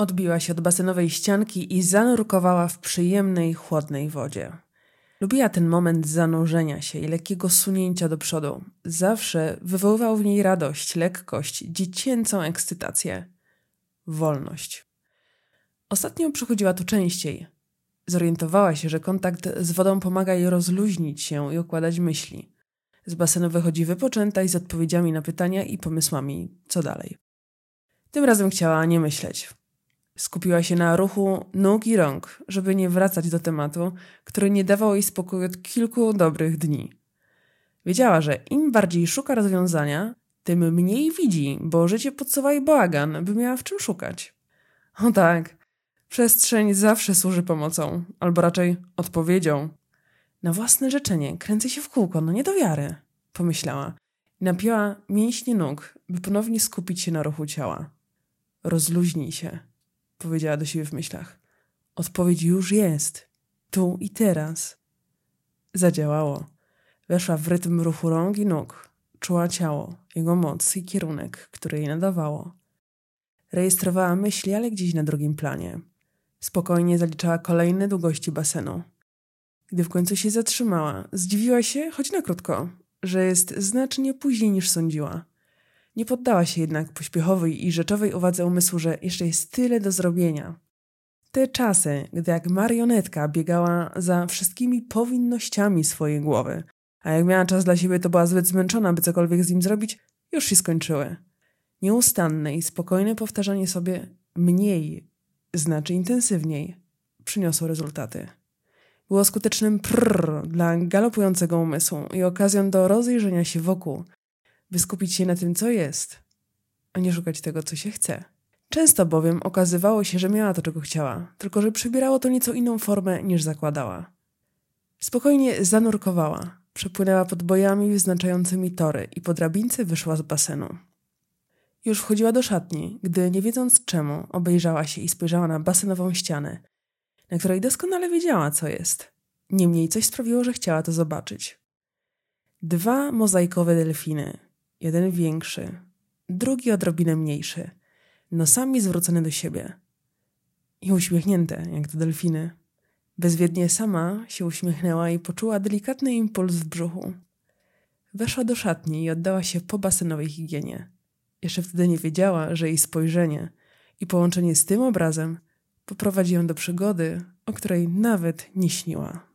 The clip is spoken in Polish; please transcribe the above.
Odbiła się od basenowej ścianki i zanurkowała w przyjemnej, chłodnej wodzie. Lubiła ten moment zanurzenia się i lekkiego sunięcia do przodu. Zawsze wywoływał w niej radość, lekkość, dziecięcą ekscytację. Wolność. Ostatnio przychodziła tu częściej. Zorientowała się, że kontakt z wodą pomaga jej rozluźnić się i układać myśli. Z basenu wychodzi wypoczęta i z odpowiedziami na pytania i pomysłami, co dalej. Tym razem chciała nie myśleć. Skupiła się na ruchu nóg i rąk, żeby nie wracać do tematu, który nie dawał jej spokoju od kilku dobrych dni. Wiedziała, że im bardziej szuka rozwiązania, tym mniej widzi, bo życie podsuwa jej bałagan, by miała w czym szukać. O tak, przestrzeń zawsze służy pomocą, albo raczej odpowiedzią. Na własne życzenie kręcę się w kółko, no nie do wiary, pomyślała. I napięła mięśnie nóg, by ponownie skupić się na ruchu ciała. Rozluźnij się powiedziała do siebie w myślach. Odpowiedź już jest. Tu i teraz. Zadziałało. Weszła w rytm ruchu rąk i nóg. Czuła ciało, jego moc i kierunek, który jej nadawało. Rejestrowała myśli, ale gdzieś na drugim planie. Spokojnie zaliczała kolejne długości basenu. Gdy w końcu się zatrzymała, zdziwiła się, choć na krótko, że jest znacznie później niż sądziła. Nie poddała się jednak pośpiechowej i rzeczowej uwadze umysłu, że jeszcze jest tyle do zrobienia. Te czasy, gdy jak marionetka biegała za wszystkimi powinnościami swojej głowy, a jak miała czas dla siebie, to była zbyt zmęczona, by cokolwiek z nim zrobić, już się skończyły. Nieustanne i spokojne powtarzanie sobie mniej znaczy intensywniej przyniosło rezultaty. Było skutecznym prrr dla galopującego umysłu i okazją do rozejrzenia się wokół, by skupić się na tym, co jest, a nie szukać tego, co się chce. Często bowiem okazywało się, że miała to, czego chciała, tylko że przybierało to nieco inną formę niż zakładała. Spokojnie zanurkowała, przepłynęła pod bojami wyznaczającymi tory i po drabince wyszła z basenu. Już wchodziła do szatni, gdy nie wiedząc czemu obejrzała się i spojrzała na basenową ścianę, na której doskonale wiedziała, co jest. Niemniej coś sprawiło, że chciała to zobaczyć. Dwa mozaikowe delfiny, jeden większy, drugi odrobinę mniejszy, nosami zwrócone do siebie i uśmiechnięte, jak to delfiny. Bezwiednie sama się uśmiechnęła i poczuła delikatny impuls w brzuchu. Weszła do szatni i oddała się po basenowej higienie. Jeszcze wtedy nie wiedziała, że jej spojrzenie i połączenie z tym obrazem poprowadzi ją do przygody, o której nawet nie śniła.